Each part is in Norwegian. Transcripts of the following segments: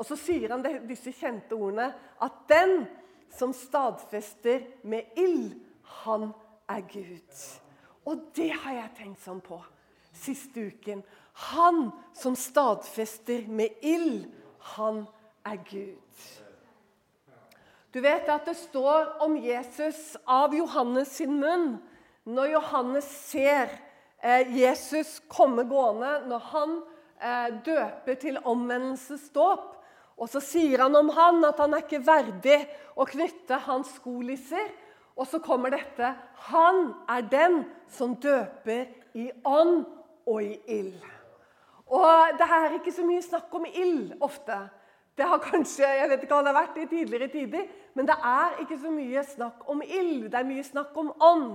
Og så sier han disse kjente ordene at den som stadfester med ild, han er Gud. Og det har jeg tenkt sånn på siste uken. Han som stadfester med ild, han er Gud. Du vet at det står om Jesus av Johannes sin munn. Når Johannes ser eh, Jesus komme gående, når han eh, døper til omvendelsesdåp, og så sier han om han at han er ikke verdig å knytte hans skolisser. Og så kommer dette Han er den som døper i ånd og i ild. Og det er ikke så mye snakk om ild ofte. Det har kanskje, jeg vet ikke hva det har vært i tidligere tider, men det er ikke så mye snakk om ild. Det er mye snakk om ånd,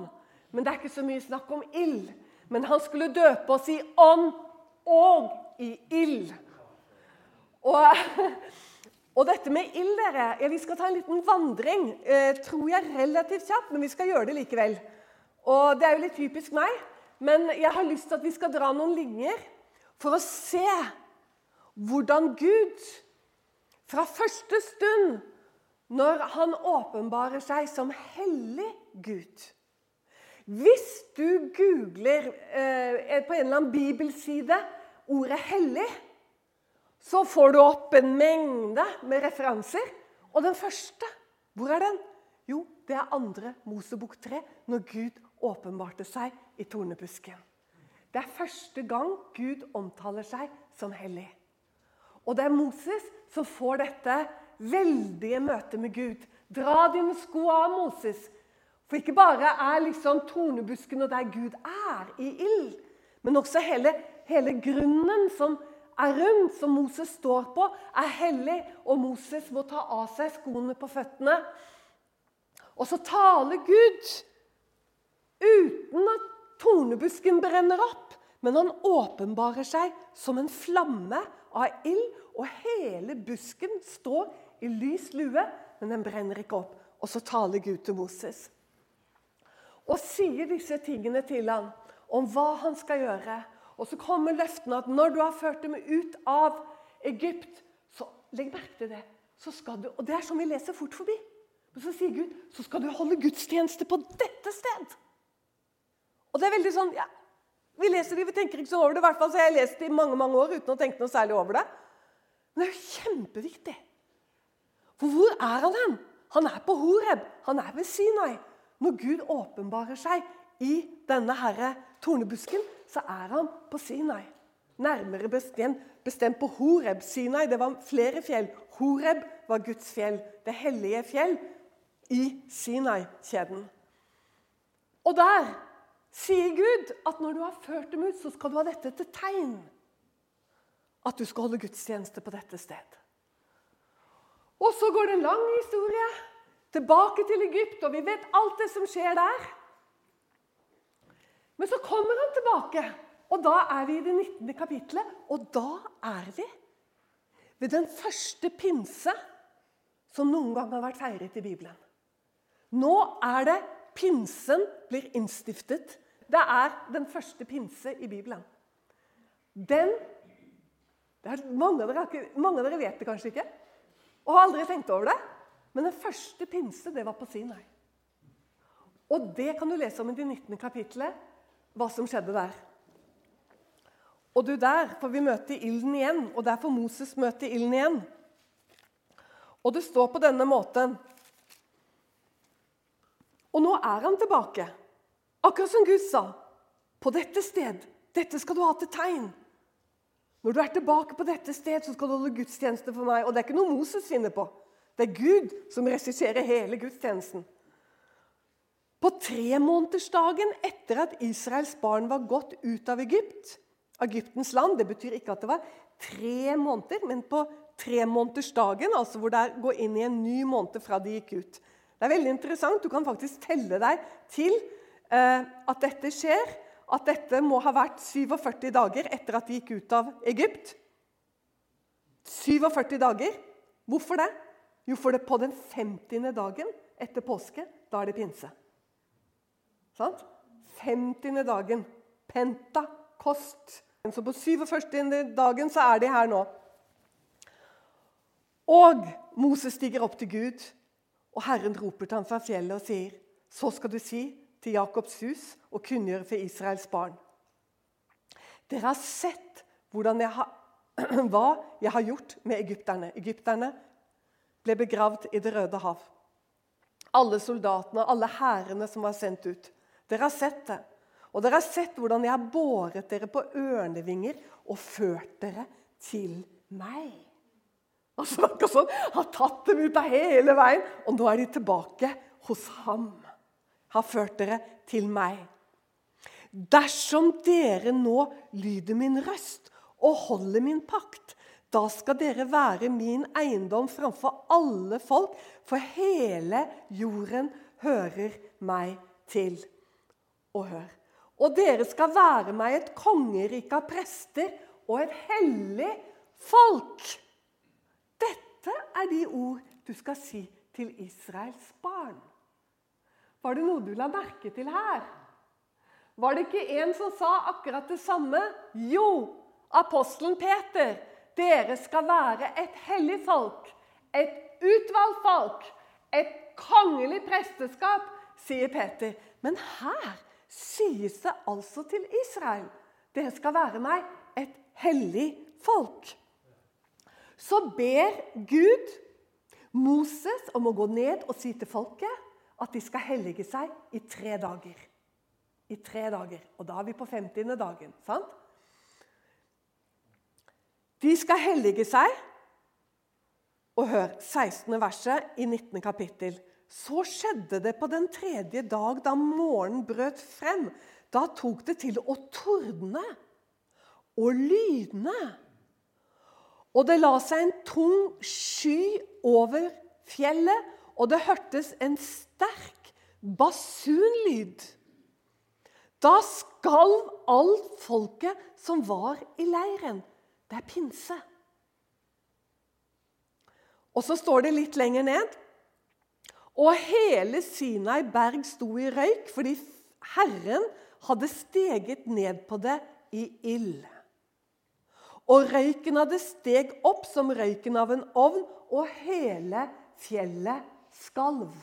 men det er ikke så mye snakk om ild. Men han skulle døpe oss i ånd og i ild. Og, og dette med ild, dere. Ja, Vi skal ta en liten vandring, eh, tror jeg relativt kjapt, men vi skal gjøre det likevel. Og Det er jo litt typisk meg, men jeg har lyst til at vi skal dra noen linjer for å se hvordan Gud fra første stund når han åpenbarer seg som hellig Gud. Hvis du googler eh, på en eller annen bibelside ordet 'hellig', så får du opp en mengde med referanser. Og den første, hvor er den? Jo, det er andre Mosebok 3, når Gud åpenbarte seg i tornebusken. Det er første gang Gud omtaler seg som hellig. Og det er Moses som får dette veldige møtet med Gud. Dra dine sko av, Moses. For ikke bare er liksom tornebusken og der Gud er, i ild, men også hele, hele grunnen som er rundt, som Moses står på, er hellig. Og Moses må ta av seg skoene på føttene. Og så taler Gud uten at tornebusken brenner opp. Men han åpenbarer seg som en flamme av ild, og hele busken står i lys lue, men den brenner ikke opp. Og så taler Gud til Moses og sier disse tingene til ham om hva han skal gjøre. Og så kommer løftene at når du har ført dem ut av Egypt, så legg merke til det. Så skal du, og Det er som vi leser fort forbi. Men så sier Gud så skal du holde gudstjeneste på dette sted. Og det er veldig sånn, ja, Vi leser det, vi tenker ikke sånn over det. I hvert fall så har jeg lest det i mange mange år uten å tenke noe særlig over det. Men det er jo kjempeviktig. For hvor er han hen? Han er på Horeb. Han er ved Sinai. Når Gud åpenbarer seg i denne herre tornebusken, så er han på Sinai. Nærmere bestemt, bestemt på Horeb. Sinai det var flere fjell. Horeb var Guds fjell, det hellige fjell i Sinai-kjeden. Og der sier Gud at når du har ført dem ut, så skal du ha dette til tegn at du skal holde gudstjeneste på dette sted. Og så går det en lang historie tilbake til Egypt, og vi vet alt det som skjer der. Men så kommer han tilbake, og da er vi i det 19. kapittelet. Og da er vi ved den første pinse som noen gang har vært feiret i Bibelen. Nå er det pinsen blir innstiftet. Det er den første pinse i Bibelen. Den mange av, dere, mange, av dere, vet det kanskje ikke og har aldri tenkt over det. Men den første pinse det var på Sinai. Og det kan du lese om i det 19. kapittelet, hva som skjedde der. Og du der får vi møte ilden igjen, og der får Moses møte ilden igjen. Og det står på denne måten Og nå er han tilbake. Akkurat som Gud sa. På dette sted. Dette skal du ha til tegn. Når du er tilbake på dette sted, så skal du holde gudstjeneste for meg. Og det er ikke noe Moses finner på. Det er Gud som regisserer hele gudstjenesten. På tremånedersdagen etter at Israels barn var gått ut av Egypt, Egyptens land Det betyr ikke at det var tre måneder, men på tremånedersdagen, altså hvor det går inn i en ny måned fra de gikk ut. Det er veldig interessant. Du kan faktisk telle deg til eh, at dette skjer at dette må ha vært 47 dager etter at de gikk ut av Egypt. 47 dager. Hvorfor det? Jo, for det på den 50. dagen etter påske, da er det pinse. Sant? 50. dagen. Pentakost. Så på 47. dagen så er de her nå. Og Moses stiger opp til Gud, og Herren roper til ham fra fjellet og sier, så skal du si til Jakobs hus og kunngjøre for Israels barn. Dere har sett jeg har, hva jeg har gjort med egypterne. Egypterne ble begravd i Det røde hav. Alle soldatene, alle hærene som var sendt ut. Dere har sett det. Og dere har sett hvordan jeg har båret dere på ørnevinger og ført dere til meg. Altså, snakker sånn, Har tatt dem ut av hele veien, og nå er de tilbake hos ham. Har ført dere til meg. Dersom dere nå lyder min røst og holder min pakt, da skal dere være min eiendom framfor alle folk, for hele jorden hører meg til. Og hør. Og dere skal være meg et kongerike av prester og et hellig folk. Dette er de ord du skal si til Israels barn. Var det noe du la merke til her? Var det ikke en som sa akkurat det samme? Jo, apostelen Peter. Dere skal være et hellig folk, et utvalgt folk, et kongelig presteskap, sier Peter. Men her sies det altså til Israel. Dere skal være meg et hellig folk. Så ber Gud Moses om å gå ned og si til folket at de skal hellige seg i tre dager. I tre dager. Og da er vi på 50. dagen. sant? De skal hellige seg. Og hør 16. verset i 19. kapittel. Så skjedde det på den tredje dag, da morgenen brøt frem. Da tok det til å tordne og lydne. Og det la seg en tung sky over fjellet, og det hørtes en sterk basunlyd. Da skalv alt folket som var i leiren. Det er pinse. Og så står det litt lenger ned Og hele Sinai berg sto i røyk fordi Herren hadde steget ned på det i ild. Og røyken hadde steg opp som røyken av en ovn, og hele fjellet skalv.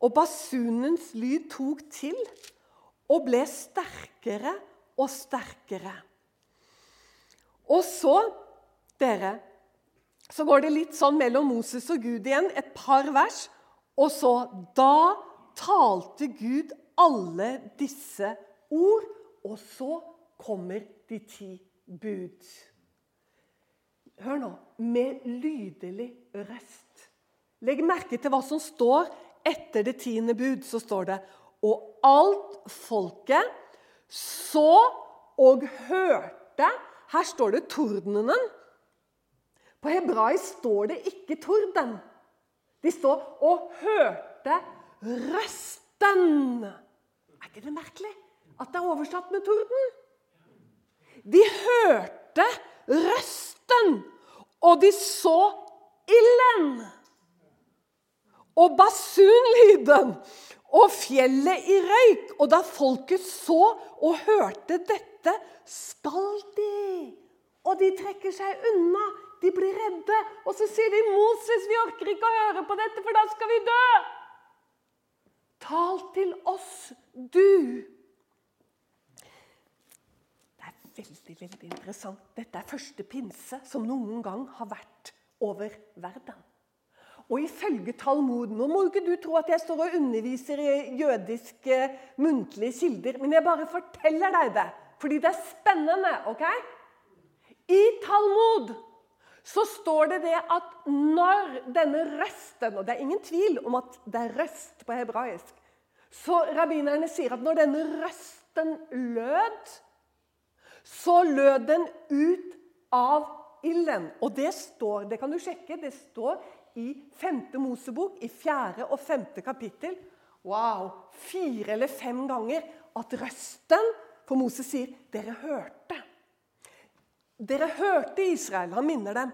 Og basunens lyd tok til og ble sterkere og sterkere. Og så, dere, så går det litt sånn mellom Moses og Gud igjen, et par vers. Og så Da talte Gud alle disse ord, og så kommer de ti bud. Hør nå med lydelig røst. Legg merke til hva som står etter det tiende bud. Så står det Og alt folket så og hørte Her står det tordenen. På hebraisk står det ikke torden. De står og hørte røsten. Er ikke det merkelig at det er oversatt med torden? De hørte røsten, og de så ilden. Og basunlyden og fjellet i røyk. Og da folket så og hørte dette, skal de. Og de trekker seg unna. De blir redde. Og så sier de, 'Moses, vi orker ikke å høre på dette, for da skal vi dø.' Tal til oss, du. Det er veldig veldig interessant. Dette er første pinse som noen gang har vært over verden. Og ifølge Talmud Nå må ikke du tro at jeg står og underviser i jødiske muntlige kilder, men jeg bare forteller deg det, fordi det er spennende. ok? I Talmud så står det det at når denne røsten Og det er ingen tvil om at det er røst på hebraisk. Så rabbinerne sier at når denne røsten lød så lød den ut av ilden. Og det står, det kan du sjekke, det står i 5. Mosebok, i 4. og 5. kapittel. Wow! Fire eller fem ganger at røsten For Moses sier 'dere hørte'. Dere hørte Israel. Han minner dem.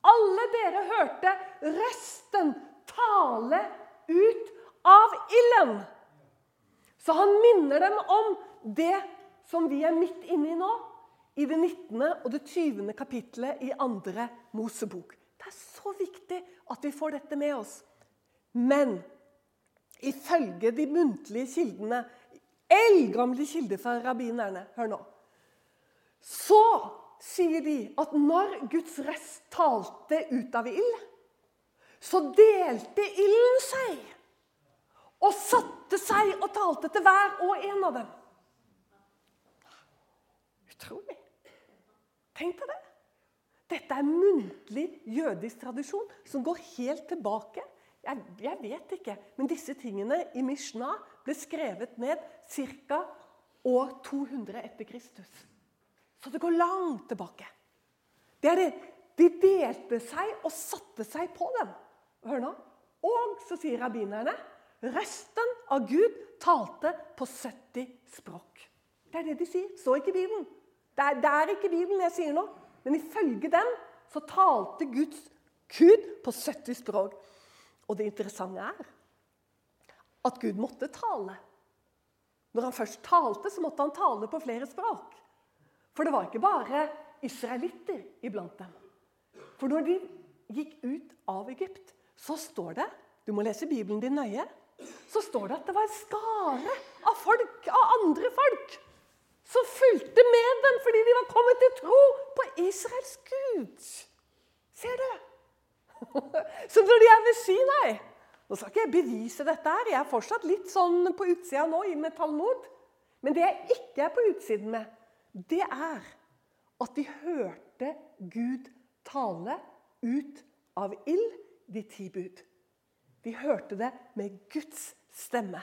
Alle dere hørte røsten tale ut av ilden. Så han minner dem om det som vi er midt inne i nå, i det 19. og det 20. kapittelet i andre Mosebok. Det er så viktig at vi får dette med oss. Men ifølge de muntlige kildene, eldgamle kilder fra rabbinerne Hør nå. Så sier de at når Guds rest talte ut av ild, så delte ilden seg og satte seg og talte til hver og en av dem. Utrolig. Tenk deg det. Dette er muntlig jødisk tradisjon som går helt tilbake. Jeg, jeg vet ikke, men disse tingene i Mishnah ble skrevet ned ca. år 200 etter Kristus. Så det går langt tilbake. Det er det. De delte seg og satte seg på dem. Hør nå. Og så sier rabbinerne resten av Gud talte på 70 språk. Det er det de sier. Så ikke Bibelen. Det er, det er ikke Bibelen jeg sier nå. Men ifølge den så talte Guds Gud på 70 språk. Og det interessante er at Gud måtte tale. Når han først talte, så måtte han tale på flere språk. For det var ikke bare israelitter iblant dem. For når de gikk ut av Egypt, så står det Du må lese Bibelen din nøye. Så står det at det var en skare av folk, av andre folk, som fulgte med dem fordi de var kommet til tro på Israels Gud. Ser du? Så når de er ved Sinai Nå skal ikke jeg bevise dette, her, jeg er fortsatt litt sånn på utsida nå med Talmud. Men det jeg ikke er på utsiden med, det er at de hørte Gud tale ut av ild, de ti bud. De hørte det med Guds stemme.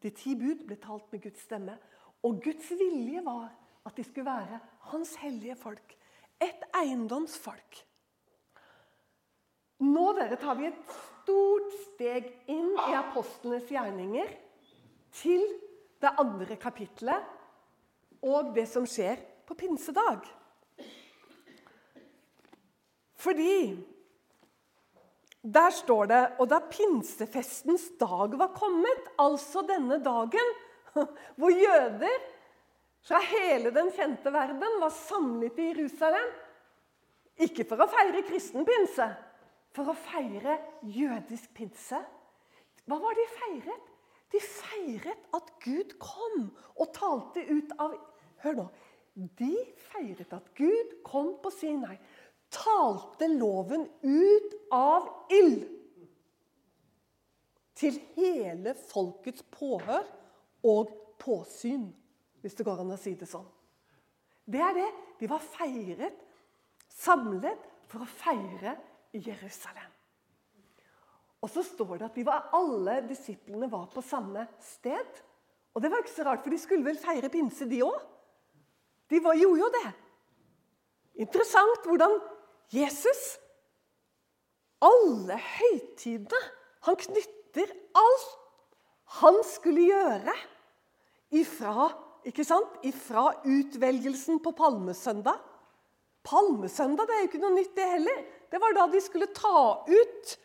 De ti bud ble talt med Guds stemme. Og Guds vilje var at de skulle være hans hellige folk. Et eiendomsfolk. Nå dere, tar vi et stort steg inn i apostlenes gjerninger til det andre kapitlet og det som skjer på pinsedag. Fordi der står det Og da pinsefestens dag var kommet, altså denne dagen hvor jøder fra hele den kjente verden var samlet i Jerusalem Ikke for å feire kristen pinse, for å feire jødisk pinse. Hva var de feiret? De feiret at Gud kom og talte ut av Hør nå. De feiret at Gud kom på Sinai, talte loven ut av ild til hele folkets påhør og påsyn, hvis det går an å si det sånn. Det er det. De var feiret, samlet, for å feire Jerusalem. Og så står det at de var, alle disiplene var på samme sted. Og det var ikke så rart, for de skulle vel feire pinse, de òg? De var, gjorde jo det. Interessant hvordan Jesus Alle høytidene Han knytter alt han skulle gjøre ifra, ikke sant? ifra utvelgelsen på palmesøndag. Palmesøndag det er jo ikke noe nytt, det heller. Det var da de skulle ta ut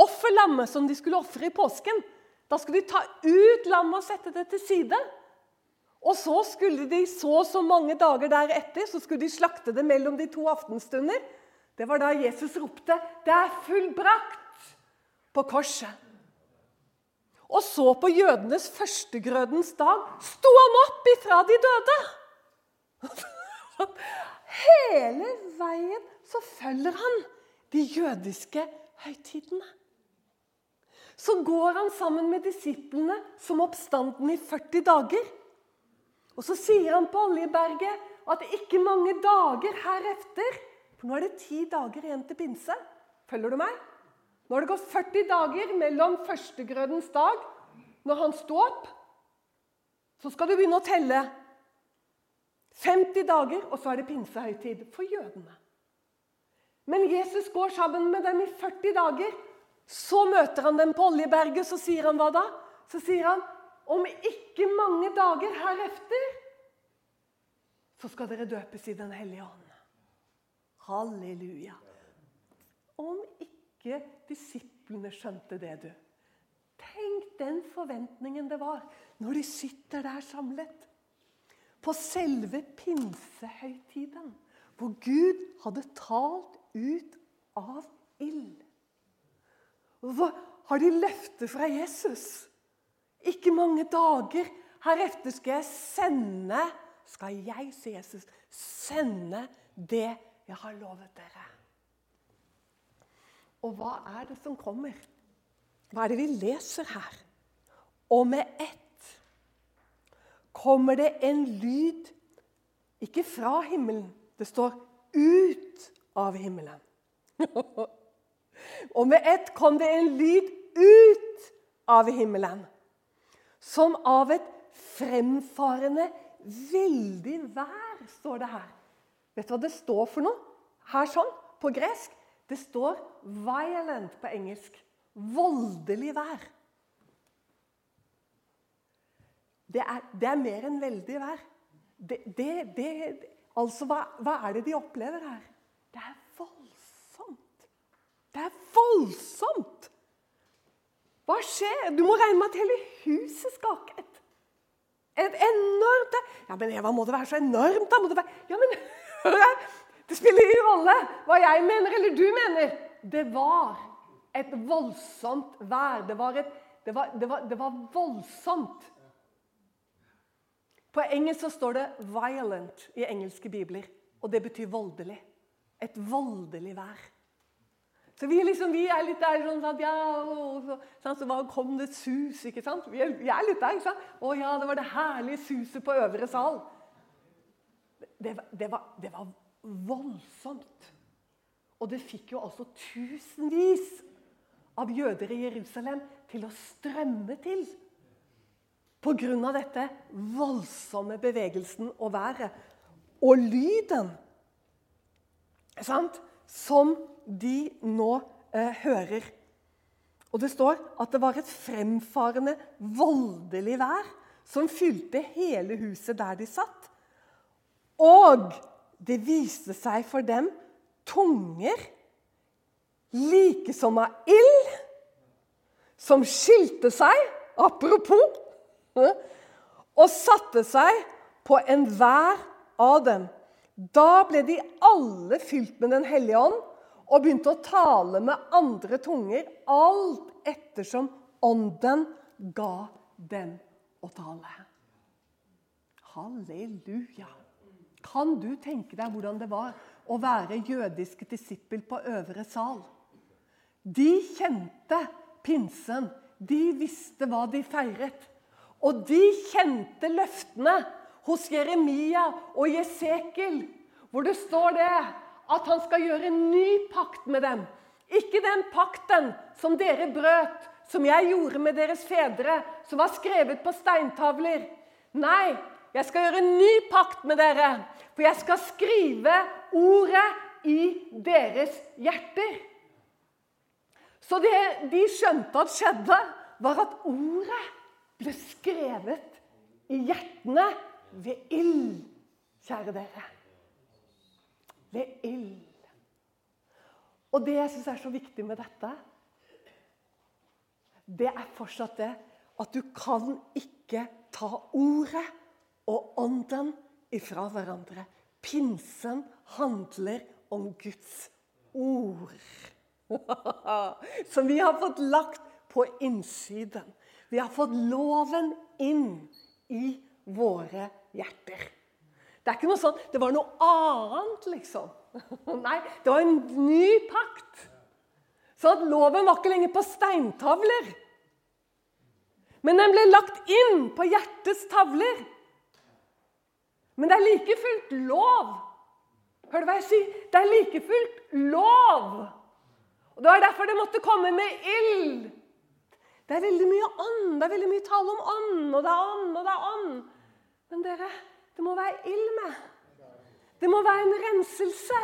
offerlammet som de skulle ofre i påsken. Da skulle de ta ut lammet og sette det til side. Og så skulle de så og så mange dager deretter så skulle de slakte det mellom de to aftenstunder. Det var da Jesus ropte 'Det er fullbrakt' på korset. Og så, på jødenes førstegrødens dag, sto han opp ifra de døde. Hele veien så følger han de jødiske høytidene. Så går han sammen med disiplene som oppstanden i 40 dager. Og så sier han på Oljeberget at ikke mange dager herefter for nå er det ti dager igjen til pinse. Følger du meg? Nå har det gått 40 dager mellom førstegrødens dag, når han sto opp. Så skal du begynne å telle. 50 dager, og så er det pinsehøytid for jødene. Men Jesus går sammen med dem i 40 dager. Så møter han dem på Oljeberget, så sier han hva da? Så sier han om ikke mange dager herefter så skal dere døpes i Den hellige ånd. Halleluja. Om ikke disiplene skjønte det, du. Tenk den forventningen det var når de sitter der samlet. På selve pinsehøytiden, hvor Gud hadde talt ut av ild. Hva har de løftet fra Jesus? Ikke mange dager heretter skal jeg sende Skal jeg, sier Jesus, sende det jeg har lovet dere. Og hva er det som kommer? Hva er det vi leser her? Og med ett kommer det en lyd, ikke fra himmelen, det står ut av himmelen. Og med ett kom det en lyd ut av himmelen, som av et fremfarende veldig vær, står det her. Vet du hva det står for noe? Her sånn, på gresk. Det står 'violent' på engelsk. Voldelig vær. Det er, det er mer enn veldig vær. Det, det, altså, hva, hva er det de opplever her? Det er. Det er voldsomt! Hva skjer? Du må regne med at hele huset skaket. Et enormt Ja, men Eva, må det være så enormt? da? Må det, være, ja, men, det spiller ingen rolle hva jeg mener eller du mener. Det var et voldsomt vær. Det var, et, det var, det var, det var voldsomt. På engelsk så står det 'violent' i engelske bibler. Og det betyr voldelig. Et voldelig vær. Så vi, liksom, vi er litt der sånn ja, så, sånn, så kom det et sus, ikke sant? Vi er, vi er, litt der. ikke sant? Å ja, det var det herlige suset på øvre sal. Det, det, var, det var voldsomt. Og det fikk jo altså tusenvis av jøder i Jerusalem til å strømme til. Av dette voldsomme bevegelsen og været. Og lyden sant? Som de nå eh, hører. Og Det står at det var et fremfarende, voldelig vær som fylte hele huset der de satt. Og det viste seg for dem tunger like som av ild, som skilte seg, apropos, og satte seg på enhver av dem. Da ble de alle fylt med Den hellige ånd og begynte å tale med andre tunger, alt ettersom ånden ga dem å tale. Halleluja. Kan du tenke deg hvordan det var å være jødiske disippel på øvre sal? De kjente pinsen. De visste hva de feiret. Og de kjente løftene hos Jeremia og Jesekel, hvor det står det at han skal gjøre en ny pakt med dem. Ikke den pakten som dere brøt, som jeg gjorde med deres fedre, som var skrevet på steintavler. Nei, jeg skal gjøre en ny pakt med dere, for jeg skal skrive ordet i deres hjerter. Så det de skjønte at skjedde, var at ordet ble skrevet i hjertene ved ild, kjære dere ved ild. Og det jeg syns er så viktig med dette, det er fortsatt det at du kan ikke ta ordet og ånden ifra hverandre. Pinsen handler om Guds ord. Som vi har fått lagt på innsiden. Vi har fått loven inn i våre hjerter. Det er ikke noe sånn Det var noe annet, liksom. Nei, det var en ny pakt. Så at loven var ikke lenger på steintavler. Men den ble lagt inn på hjertets tavler. Men det er like fullt lov. Hør du hva jeg sier? Det er like fullt lov. Og Det var derfor det måtte komme med ild. Det er veldig mye ånd. Det er veldig mye tale om ånd, og det er ånd, og det er ånd. Men dere, det må være ild med. Det må være en renselse.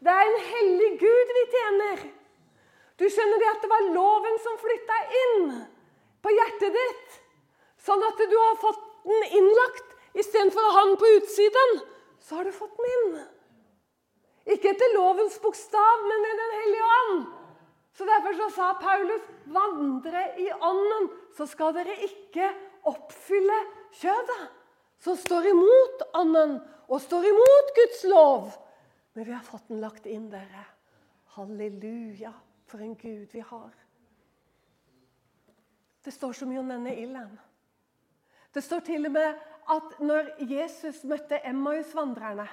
Det er en hellig Gud vi tjener. Du skjønner det at det var loven som flytta inn på hjertet ditt. Sånn at du har fått den innlagt istedenfor å ha den på utsiden. Så har du fått den inn. Ikke etter lovens bokstav, men med Den hellige ånd. Så Derfor så sa Paulus, 'Vandre i ånden, så skal dere ikke oppfylle kjødet' som står imot Anden og står imot Guds lov. Men vi har fått den lagt inn, dere. Halleluja, for en Gud vi har. Det står så mye om denne ilden. Det står til og med at når Jesus møtte Emmaus-vandrerne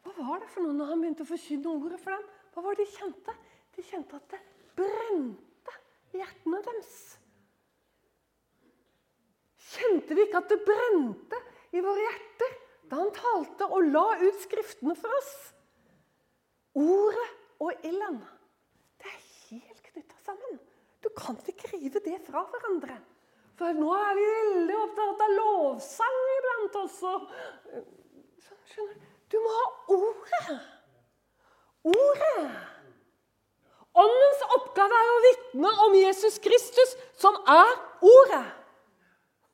Hva var det for noe når han begynte å forkynne ordet for dem? Hva var det de kjente? De kjente at det brente i hjertene deres. Kjente vi ikke at det brente i våre hjerter da han talte og la ut Skriftene for oss? Ordet og ilden, det er helt knytta sammen. Du kan ikke rive det fra hverandre. For nå er vi veldig opptatt av lovsang iblant også. Skjønner du? Du må ha ordet. Ordet. Åndens oppgave er å vitne om Jesus Kristus, som er ordet.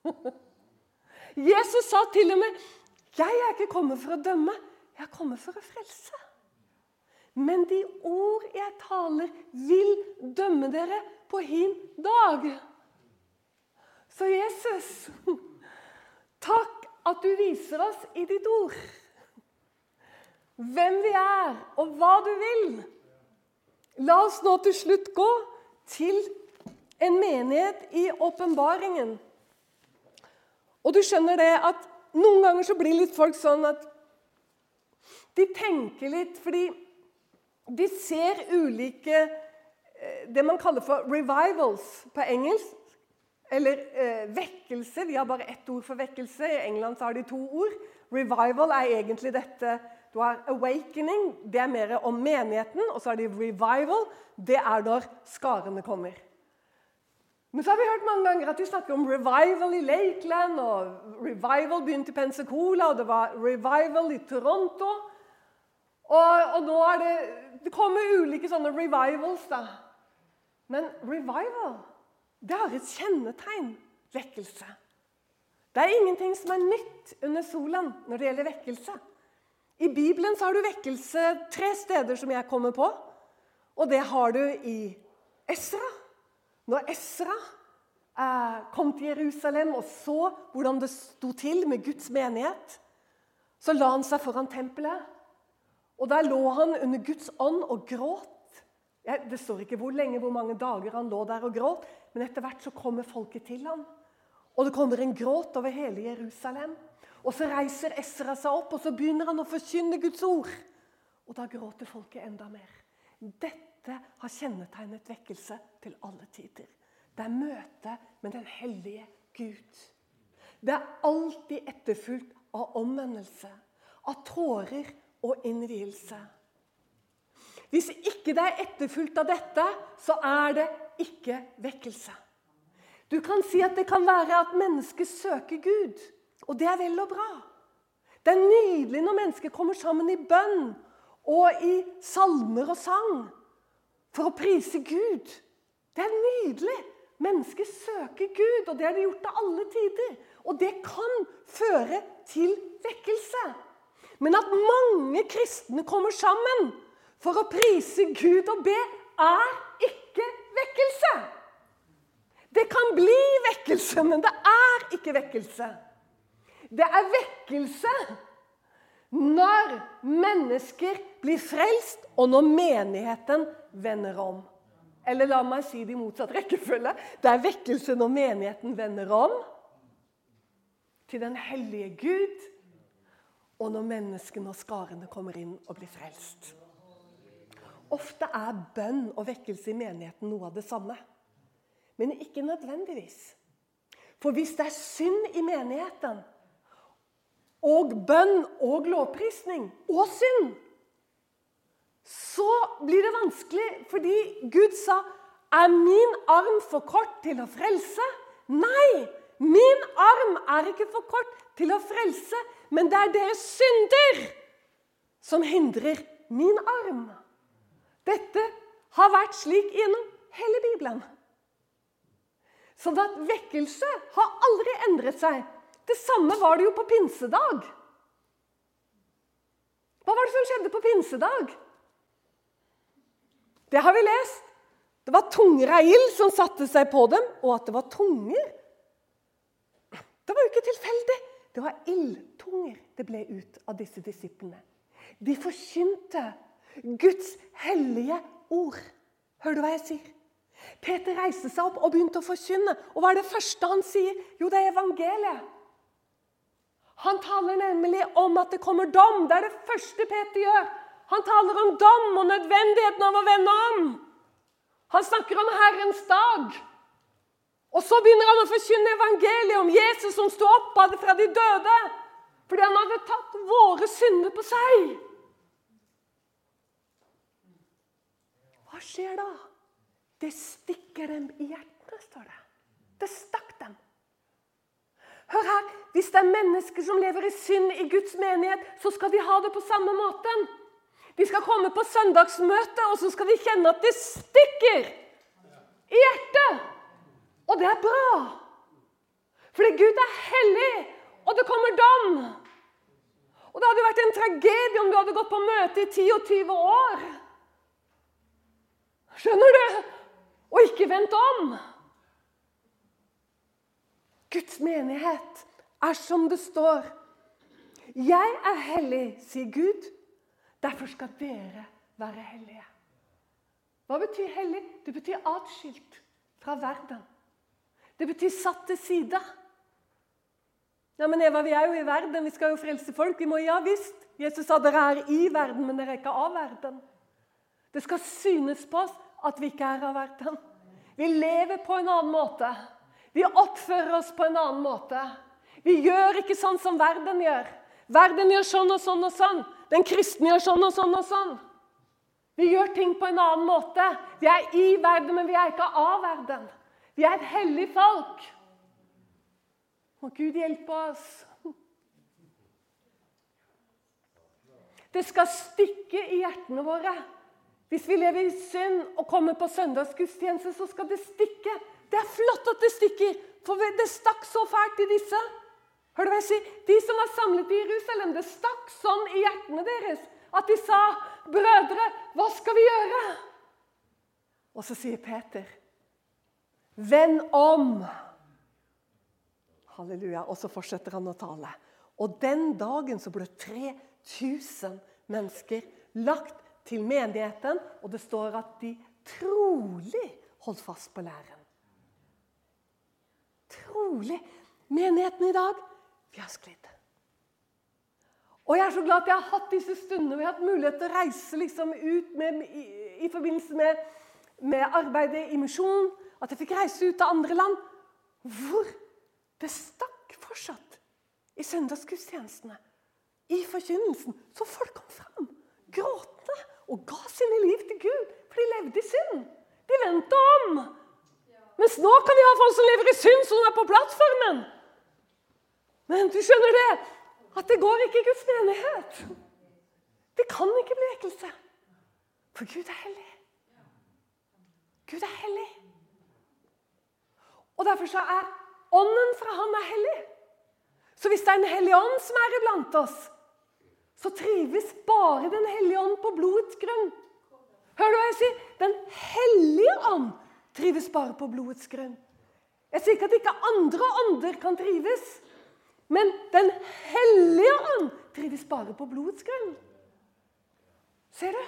Jesus sa til og med 'Jeg er ikke kommet for å dømme, jeg er kommet for å frelse'. Men de ord jeg taler, vil dømme dere på hin dag. Så Jesus, takk at du viser oss i ditt ord hvem vi er, og hva du vil. La oss nå til slutt gå til en menighet i åpenbaringen. Og du skjønner det at noen ganger så blir litt folk sånn at de tenker litt fordi de ser ulike eh, Det man kaller for 'revivals' på engelsk. Eller eh, vekkelse. Vi har bare ett ord for vekkelse. I England har de to ord. Revival er egentlig dette Du har awakening, det er mer om menigheten. Og så har de revival, det er når skarene kommer. Men så har vi hørt mange ganger at de snakker om revival i Lakeland, og revival begynte i Pensacola, og det var revival i Toronto. Og, og nå er det Det kommer ulike sånne revivals, da. Men revival, det har et kjennetegn vekkelse. Det er ingenting som er nytt under solen når det gjelder vekkelse. I Bibelen så har du vekkelse tre steder som jeg kommer på. Og det har du i Esra. Når Esra eh, kom til Jerusalem og så hvordan det sto til med Guds menighet, så la han seg foran tempelet og der lå han under Guds ånd og gråt. Det står ikke hvor lenge, hvor mange dager han lå der og gråt, men etter hvert så kommer folket til ham. Og det kommer en gråt over hele Jerusalem. Og så reiser Esra seg opp, og så begynner han å forkynne Guds ord. Og da gråter folket enda mer. Dette har kjennetegnet vekkelse til alle tider. Det er møtet med den hellige Gud. Det er alltid etterfulgt av omvendelse, av tårer og innvielse. Hvis ikke det er etterfulgt av dette, så er det ikke vekkelse. Du kan si at det kan være at mennesket søker Gud, og det er vel og bra. Det er nydelig når mennesker kommer sammen i bønn og i salmer og sang for å prise Gud. Det er nydelig. Mennesket søker Gud, og det har de gjort til alle tider. Og det kan føre til vekkelse. Men at mange kristne kommer sammen for å prise Gud og be, er ikke vekkelse. Det kan bli vekkelse, men det er ikke vekkelse. Det er vekkelse når mennesker blir frelst, og når menigheten vender om. Eller la meg si det i motsatt rekkefølge. Det er vekkelse når menigheten vender om til den hellige Gud og når menneskene og skarene kommer inn og blir frelst. Ofte er bønn og vekkelse i menigheten noe av det samme. Men ikke nødvendigvis. For hvis det er synd i menigheten, og bønn og lovprisning og synd, så blir det vanskelig fordi Gud sa er min arm for kort til å frelse? Nei! Min arm er ikke for kort til å frelse, men det er deres synder som hindrer min arm. Dette har vært slik gjennom hele Bibelen. Så at vekkelse har aldri endret seg. Det samme var det jo på pinsedag. Hva var det som skjedde på pinsedag? Det har vi lest. Det var tunger av ild som satte seg på dem, og at det var tunger Det var jo ikke tilfeldig. Det var ildtunger det ble ut av disse disiplene. De forkynte Guds hellige ord. Hører du hva jeg sier? Peter reiste seg opp og begynte å forkynne. Og hva er det første han sier? Jo, det er evangeliet. Han taler nemlig om at det kommer dom. Det er det første Peter gjør. Han taler om dom og nødvendigheten av å vende om. Han snakker om Herrens dag. Og så begynner han å forkynne evangeliet om Jesus som sto opp fra de døde. Fordi han hadde tatt våre synder på seg. Hva skjer da? Det stikker dem i hjertene, står det. Det stakk dem. Hør her, Hvis det er mennesker som lever i synd i Guds menighet, så skal de ha det på samme måten. De skal komme på søndagsmøte, og så skal de kjenne at det stikker i hjertet. Og det er bra. Fordi Gud er hellig, og det kommer dom. Og Det hadde vært en tragedie om du hadde gått på møte i 10 og 20 år. Skjønner du? Og ikke vendt om. Guds menighet er som det står. Jeg er hellig, sier Gud. Derfor skal dere være hellige. Hva betyr hellig? Det betyr atskilt fra verden. Det betyr satt til side. Ja, men Eva, vi er jo i verden, vi skal jo frelse folk. Vi må, Ja visst. Jesus sa dere er i verden, men dere er ikke av verden. Det skal synes på oss at vi ikke er av verden. Vi lever på en annen måte. Vi oppfører oss på en annen måte. Vi gjør ikke sånn som verden gjør. Verden gjør sånn og sånn og sånn. Den kristne gjør sånn og sånn og sånn. Vi gjør ting på en annen måte. Vi er i verden, men vi er ikke av verden. Vi er et hellig folk. Må Gud hjelpe oss. Det skal stikke i hjertene våre. Hvis vi lever i synd og kommer på søndagsgudstjeneste, så skal det stikke. Det er flott at det stikker, for det stakk så fælt i disse. Hør du hva jeg sier? De som var samlet i Jerusalem, det stakk sånn i hjertene deres at de sa, 'Brødre, hva skal vi gjøre?' Og så sier Peter, 'Vend om.' Halleluja. Og så fortsetter han å tale. Og den dagen så ble 3000 mennesker lagt til menigheten, og det står at de trolig holdt fast på læren. Trolig. Menigheten i dag vi. Og jeg er så glad at jeg har hatt disse stundene hvor jeg har hatt mulighet til å reise liksom ut med, i, i, forbindelse med, med arbeidet i misjonen. At jeg fikk reise ut til andre land hvor det stakk fortsatt i søndagsgudstjenestene. I forkynnelsen. Så folk kom fram gråtende og ga sine liv til Gud, for de levde i synd. De vendte om. Mens nå kan vi ha folk som lever i synd, som er på plattformen. Men du skjønner det, at det går ikke i Guds menighet. Det kan ikke bli vekkelse. For Gud er hellig. Gud er hellig. Og Derfor så er ånden fra Han er hellig. Så hvis det er en hellig ånd som er iblant oss, så trives bare Den hellige ånd på blodets grunn. Hører du hva jeg sier? Den hellige ånd trives bare på blodets grunn. Jeg sier ikke at ikke andre ånder kan trives. Men Den hellige ånd trives bare på blodets grunn. Ser du?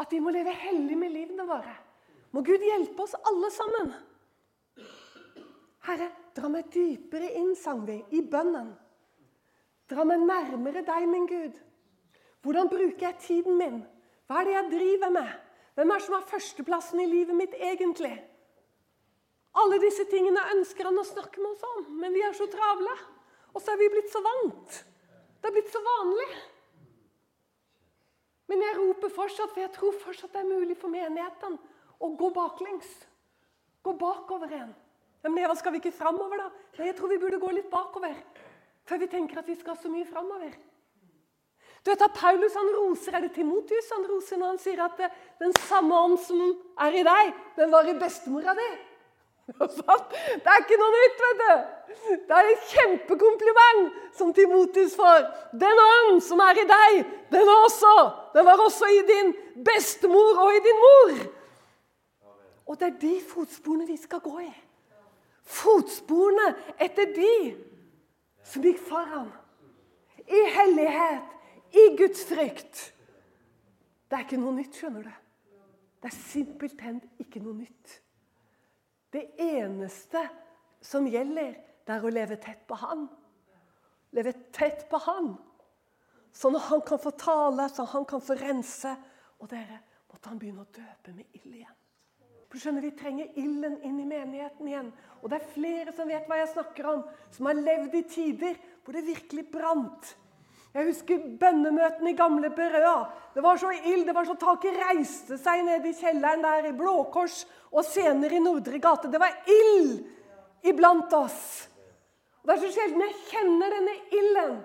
At vi må leve hellig med livene våre. Må Gud hjelpe oss alle sammen. Herre, dra meg dypere inn, sang vi, i bønnen. Dra meg nærmere deg, min Gud. Hvordan bruker jeg tiden min? Hva er det jeg driver med? Hvem er det som har førsteplassen i livet mitt egentlig? Alle disse tingene ønsker han å snakke med oss om, men vi er så travle. Og så er vi blitt så vant. Det er blitt så vanlig. Men jeg roper fortsatt, for jeg tror fortsatt det er mulig for menigheten å gå baklengs. Gå bakover igjen. Ja, men Eva, skal vi ikke framover, da? Nei, jeg tror vi burde gå litt bakover. Før vi tenker at vi skal så mye framover. Du vet at Paulus han roser, Er det Timotius han roser når han sier at den samme ånd som er i deg, den var i bestemora di? Det er ikke noe nytt, vet du. Det er et kjempekompliment som Timotus får. Den ånd som er i deg, den, også, den var også i din bestemor og i din mor. Og det er de fotsporene vi skal gå i. Fotsporene etter de som gikk foran. I hellighet, i Guds frykt. Det er ikke noe nytt, skjønner du. Det er simpelthen ikke noe nytt. Det eneste som gjelder, det er å leve tett på Han. Leve tett på Han. Sånn at han kan få tale, sånn at han kan få rense. Og dere, måtte han begynne å døpe med ild igjen. For skjønner Vi trenger ilden inn i menigheten igjen. Og det er flere som vet hva jeg snakker om, som har levd i tider hvor det virkelig brant. Jeg husker bønnemøtene i gamle Berøa. Det var så ild, det var så taket reiste seg nede i kjelleren der i Blå Kors og senere i Nordre gate. Det var ild iblant oss. Og Det er så sjelden jeg kjenner denne ilden.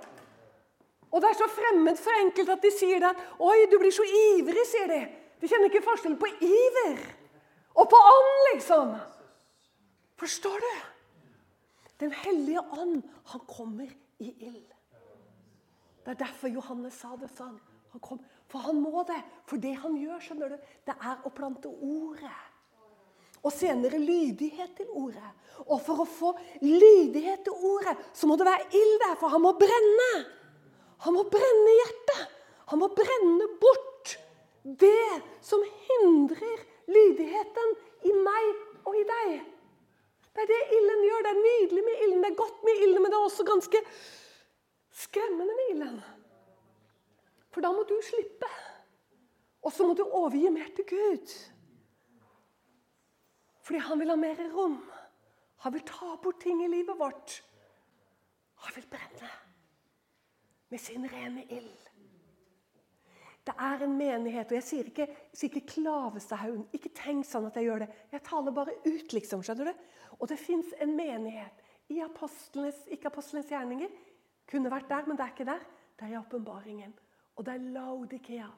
Og det er så fremmed for enkelte at de sier det at 'Oi, du blir så ivrig', sier de. De kjenner ikke forskjellen på iver og på ånd, liksom. Forstår du? Den hellige ånd, han kommer i ild. Det er derfor Johannes sa det sånn. Han kom, for han må det. For det han gjør, skjønner du, det er å plante ordet. Og senere lydighet til ordet. Og for å få lydighet til ordet, så må det være ild der, for han må brenne. Han må brenne hjertet. Han må brenne bort det som hindrer lydigheten i meg og i deg. Det er det ilden gjør. Det er nydelig med ilden, det er godt med ilden, men det er også ganske skremmende med ilden. For da må du slippe. Og så må du overgi mer til Gud. Fordi han vil ha mer rom. Han vil ta bort ting i livet vårt. Han vil brenne med sin rene ild. Det er en menighet, og jeg sier ikke, sier ikke Klavestadhaugen. Ikke tenk sånn at jeg gjør det. Jeg taler bare ut, liksom. skjønner du? Og det fins en menighet i apostlenes, ikke apostlenes gjerninger. Kunne vært der, men det er ikke der. Det er i åpenbaringen. Og det er Laudikea.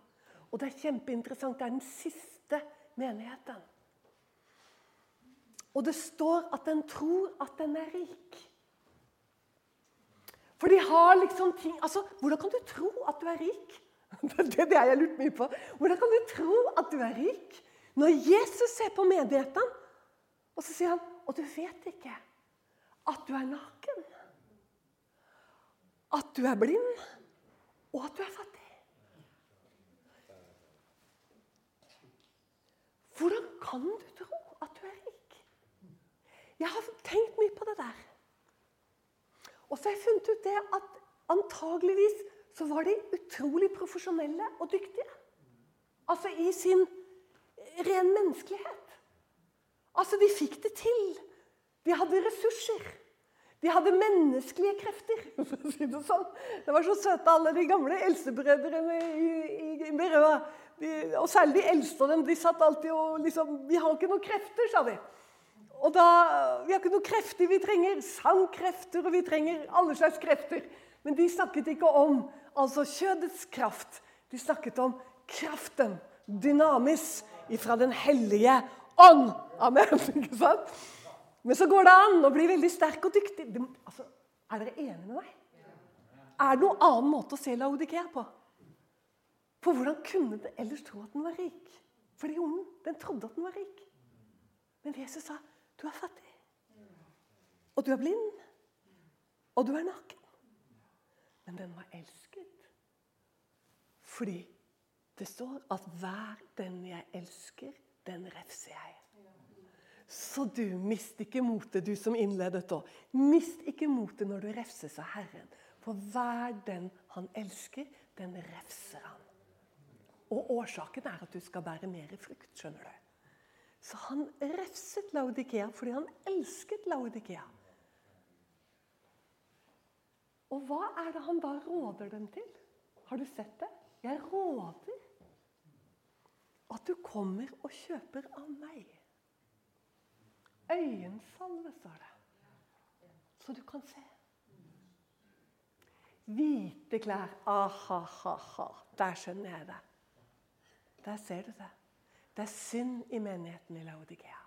Og det er kjempeinteressant. Det er den siste menigheten. Og det står at den tror at den er rik. For de har liksom ting Altså, hvordan kan du tro at du er rik? Det, er det har jeg lurt mye på. Hvordan kan du tro at du er rik når Jesus ser på menigheten, og så sier han Og du vet ikke at du er naken, at du er blind, og at du er fattig. Hvordan kan du tro at du er rik? Jeg har tenkt mye på det der. Og så har jeg funnet ut det at antageligvis så var de utrolig profesjonelle og dyktige. Altså i sin ren menneskelighet. Altså, de fikk det til. De hadde ressurser. De hadde menneskelige krefter. for å si Det sånn. Det var så søte, alle de gamle eldstebrødrene i, i, i Berøa. og særlig de eldste av dem. De satt alltid og liksom Vi har ikke noen krefter, sa de. Og da, Vi har ikke noen krefter. Vi trenger sangkrefter, og vi trenger alle slags krefter. Men de snakket ikke om altså kjødets kraft. De snakket om kraften, dynamis, ifra Den hellige ånd. Amen. ikke sant? Men så går det an å bli veldig sterk og dyktig. Det, altså, er dere enige med meg? Er det noen annen måte å se Laudikea på? For hvordan kunne det ellers tro at den var rik? Fordi ungen den trodde at den var rik. Men Jesus sa du er fattig. Og du er blind. Og du er naken. Men den var elsket. Fordi det står at 'hver den jeg elsker, den refser jeg'. Så du, mist ikke motet, du som innledet da. Mist ikke motet når du refses av Herren. For hver den han elsker, den refser han. Og årsaken er at du skal bære mer frukt. skjønner du. Så han refset Laudikea fordi han elsket Laudikea. Og hva er det han da råder dem til? Har du sett det? Jeg råder at du kommer og kjøper av meg. Øyensalve, står det. Så du kan se. Hvite klær. Ah-ha-ha-ha. Der skjønner jeg det. Der ser du det. Det er synd i menigheten i Laudikea.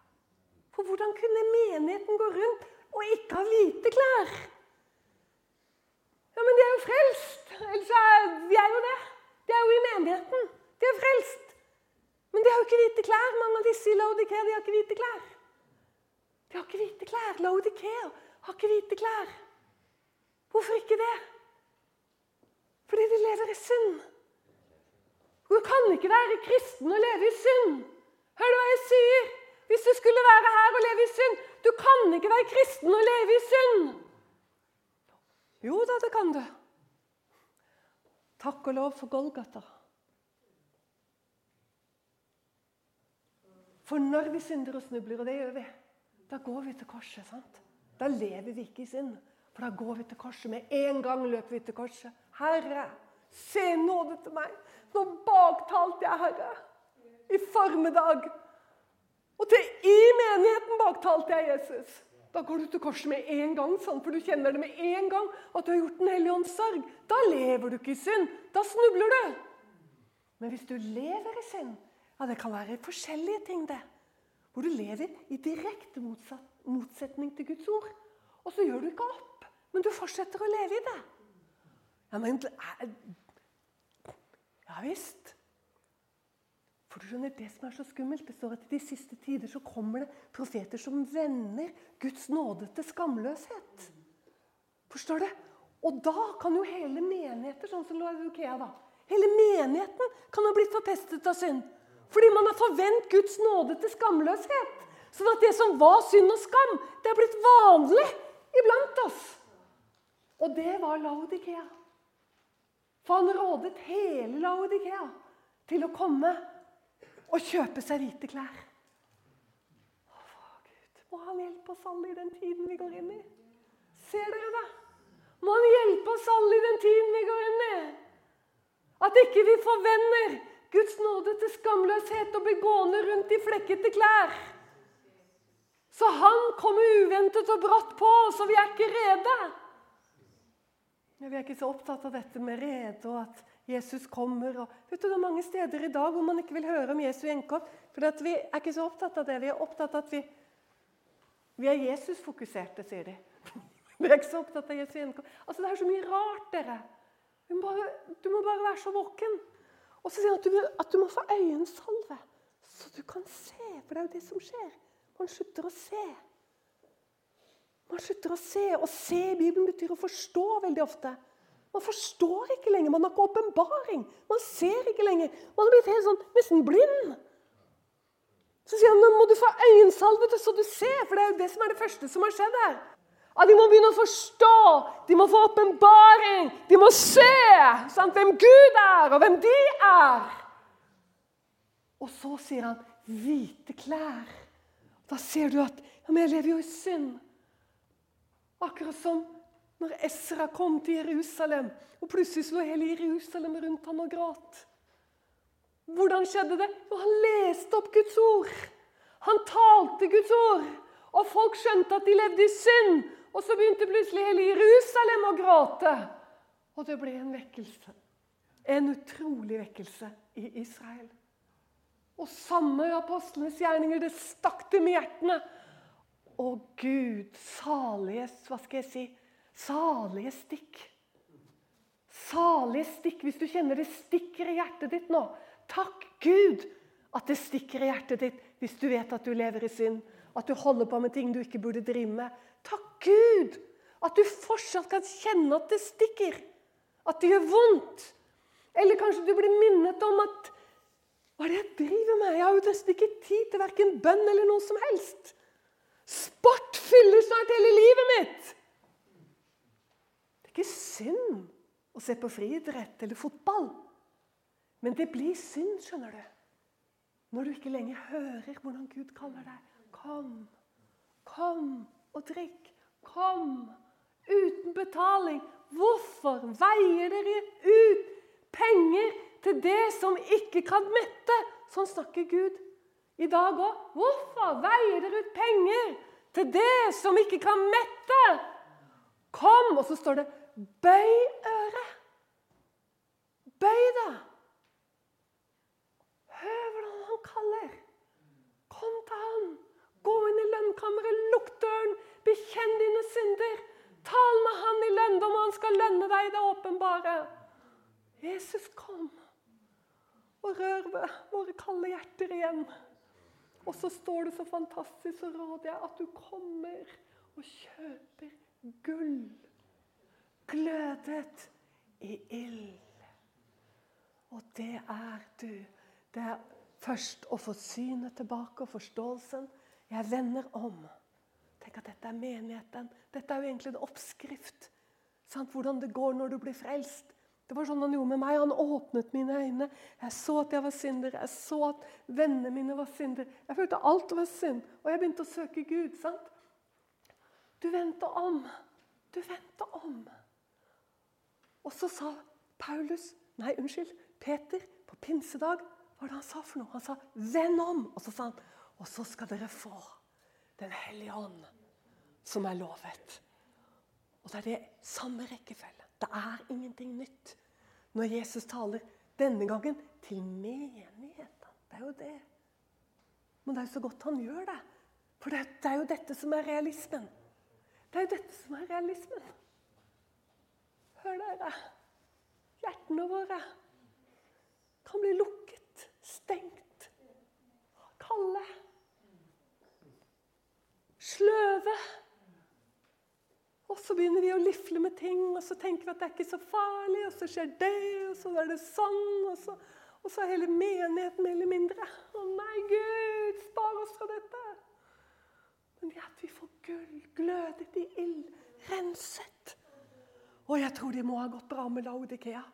For hvordan kunne menigheten gå rundt og ikke ha hvite klær? Ja, men de er jo frelst. Ellers er de jo det. De er jo i menigheten. De er frelst. Men de har jo ikke hvite klær. Mange av disse i Laudikea de har ikke hvite klær. De har ikke hvite klær. Laudikea har ikke hvite klær. Hvorfor ikke det? Fordi de lever i synd. Du kan ikke være kristen og leve i synd. Hør du hva jeg sier? Hvis du skulle være her og leve i synd Du kan ikke være kristen og leve i synd. Jo da, det kan du. Takk og lov for Golgata. For når vi synder og snubler, og det gjør vi, da går vi til korset. sant? Da lever vi ikke i synd. For da går vi til korset. Med en gang løper vi til korset. Herre, se nåde til meg. Nå baktalte jeg Herre i formiddag. Og til i menigheten baktalte jeg Jesus. Da går du til korset med en gang, sant? for du kjenner det med en gang at du har gjort Den hellige ånds sorg. Da lever du ikke i synd. Da snubler du. Men hvis du lever i synd ja, Det kan være forskjellige ting, det. Hvor du lever i direkte motsetning til Guds ord. Og så gjør du ikke opp, men du fortsetter å leve i det. Ja, men Ja visst. For du skjønner, Det som er så skummelt, det står at i de siste tider så kommer det profeter som vender Guds nåde til skamløshet. Forstår du? Og da kan jo hele menigheter, sånn som Laudikea, da Hele menigheten kan ha blitt forpestet av synd. Fordi man har forvent Guds nåde til skamløshet. Sånn at det som var synd og skam, det er blitt vanlig iblant oss. Og det var Laudikea. For han rådet hele Laudikea til å komme og kjøpe seg hvite klær. Å, Gud, må han hjelpe oss alle i den tiden vi går inn i? Ser dere det? Må han hjelpe oss alle i den tiden vi går inn i? At ikke vi forvender Guds nåde til skamløshet og blir gående rundt i flekkete klær. Så han kommer uventet og brått på og vi er ikke rede. Men vi er ikke så opptatt av dette med rede og at Jesus kommer. Og, vet du, Det er mange steder i dag hvor man ikke vil høre om Jesu gjenkomst. For vi er ikke så opptatt av det. Vi er opptatt av at vi, vi er Jesus-fokuserte, sier de. Vi er ikke så opptatt av Jesu gjenkomst. Altså, Det er så mye rart, dere. Du må bare, du må bare være så våken. Og så sier han at du, at du må få øyensalve, så du kan se. For det er jo det som skjer. Man slutter å se. Man slutter å se. Å se i Bibelen betyr å forstå veldig ofte. Man forstår ikke lenger. Man har ikke åpenbaring. Man ser ikke lenger. Man har blitt helt sånn nesten blind. Så sier han nå må du få øyensalve så du ser, for det er jo det som er det første som har skjedd her. At de må begynne å forstå, de må få åpenbaring, de må se sant, hvem Gud er, og hvem de er. Og så sier han 'hvite klær'. Da ser du at ja, men jeg lever jo i synd. Akkurat som når Esra kom til Jerusalem, og plutselig slo hele Jerusalem rundt ham og gråt. Hvordan skjedde det? Jo, han leste opp Guds ord. Han talte Guds ord. Og folk skjønte at de levde i synd. Og så begynte plutselig hele Jerusalem å gråte. Og det ble en vekkelse. En utrolig vekkelse i Israel. Og samme apostlenes gjerninger, det stakk dem i hjertene. Å Gud, salige Hva skal jeg si? Salige stikk. Salige stikk hvis du kjenner det stikker i hjertet ditt nå. Takk Gud at det stikker i hjertet ditt hvis du vet at du lever i synd. At du holder på med ting du ikke burde drive med. Takk Gud at du fortsatt kan kjenne at det stikker. At det gjør vondt. Eller kanskje du blir minnet om at Hva er det jeg driver med? Jeg har jo nesten ikke tid til verken bønn eller noe som helst. Sport fyller snart hele livet mitt. Det er ikke synd å se på friidrett eller fotball. Men det blir synd, skjønner du. Når du ikke lenger hører hvordan Gud kaller deg. Kom, kom og drikk. Kom uten betaling. Hvorfor veier dere ut penger til det som ikke kan mette? Sånn snakker Gud i dag òg. Hvorfor veier dere ut penger til det som ikke kan mette? Kom! Og så står det 'bøy øret'. Bøy det. Hør hvordan han kaller. Kom til han. Gå inn i lønnkammeret, lukk døren, bekjenn dine synder. Tal med han i lønndom, og han skal lønne deg det åpenbare. Jesus, kom og rør ved våre kalde hjerter igjen. Og så står det så fantastisk, så råder jeg at du kommer og kjøper gull glødet i ild. Og det er du. Det er først å få synet tilbake og forståelsen. Jeg vender om. Tenk at dette er menigheten. Dette er jo egentlig en oppskrift. Sant? Hvordan det går når du blir frelst. Det var sånn han gjorde med meg. Han åpnet mine øyne. Jeg så at jeg var synder. Jeg så at vennene mine var synder. Jeg følte alt var synd. Og jeg begynte å søke Gud. sant? Du vendte om. Du vendte om. Og så sa Paulus Nei, unnskyld. Peter på pinsedag. Hva var det han sa for noe? Han sa 'venn om'. Og så sa han 'og så skal dere få Den hellige ånd', som er lovet. Og det er det samme rekkefølge. Det er ingenting nytt når Jesus taler denne gangen til menigheten. Det er jo det. Men det er jo så godt han gjør det. For det, er jo dette som er realismen. Det er jo dette som er realismen. Hør dere. Hjertene våre kan bli lukket, stengt, kalde, sløve. Og så begynner vi å lifle med ting, og så tenker vi at det er ikke så farlig. Og så skjer det, og så er det sånn, og så, og så er hele menigheten mer eller mindre. Å nei, Gud, spar oss fra dette. Men det at vi får gull, glødet i ild, renset. Og jeg tror de må ha gått bra med Laudikea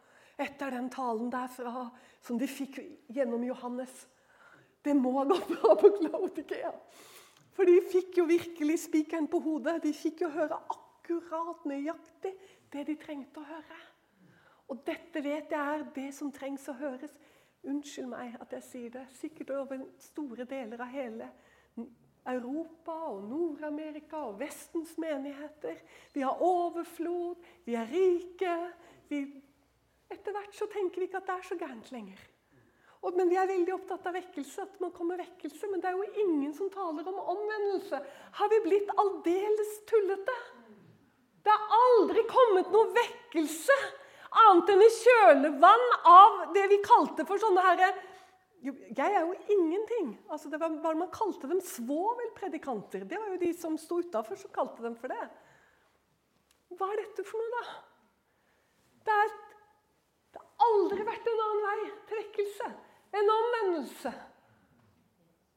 etter den talen derfra som de fikk gjennom Johannes. Det må ha gått bra på Laudikea. For de fikk jo virkelig spikeren på hodet. De fikk jo høre akkurat nøyaktig det de trengte å høre. Og dette vet jeg er det som trengs å høres. Unnskyld meg at jeg sier det. Sikkert over store deler av hele Europa og Nord-Amerika og Vestens menigheter. Vi har overflod, vi er rike. Vi Etter hvert så tenker vi ikke at det er så gærent lenger. Og, men vi er veldig opptatt av vekkelse, at man kommer vekkelse. Men det er jo ingen som taler om omvendelse. Har vi blitt aldeles tullete? Det har aldri kommet noe vekkelse annet enn i kjølevann av det vi kalte for sånne herre Jeg er jo ingenting. Altså, det var bare Man kalte dem svovelpredikanter. Det var jo de som sto utafor, som kalte dem for det. Hva er dette for noe, da? Det, er, det har aldri vært en annen vei til vekkelse. En omvendelse.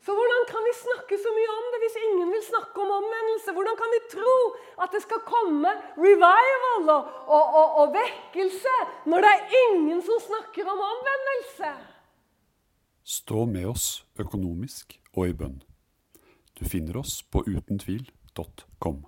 Så hvordan kan vi snakke så mye om det hvis ingen vil snakke om omvendelse? Hvordan kan vi tro at det skal komme revival og, og, og, og vekkelse når det er ingen som snakker om omvendelse? Stå med oss økonomisk og i bønn. Du finner oss på utentvil.com.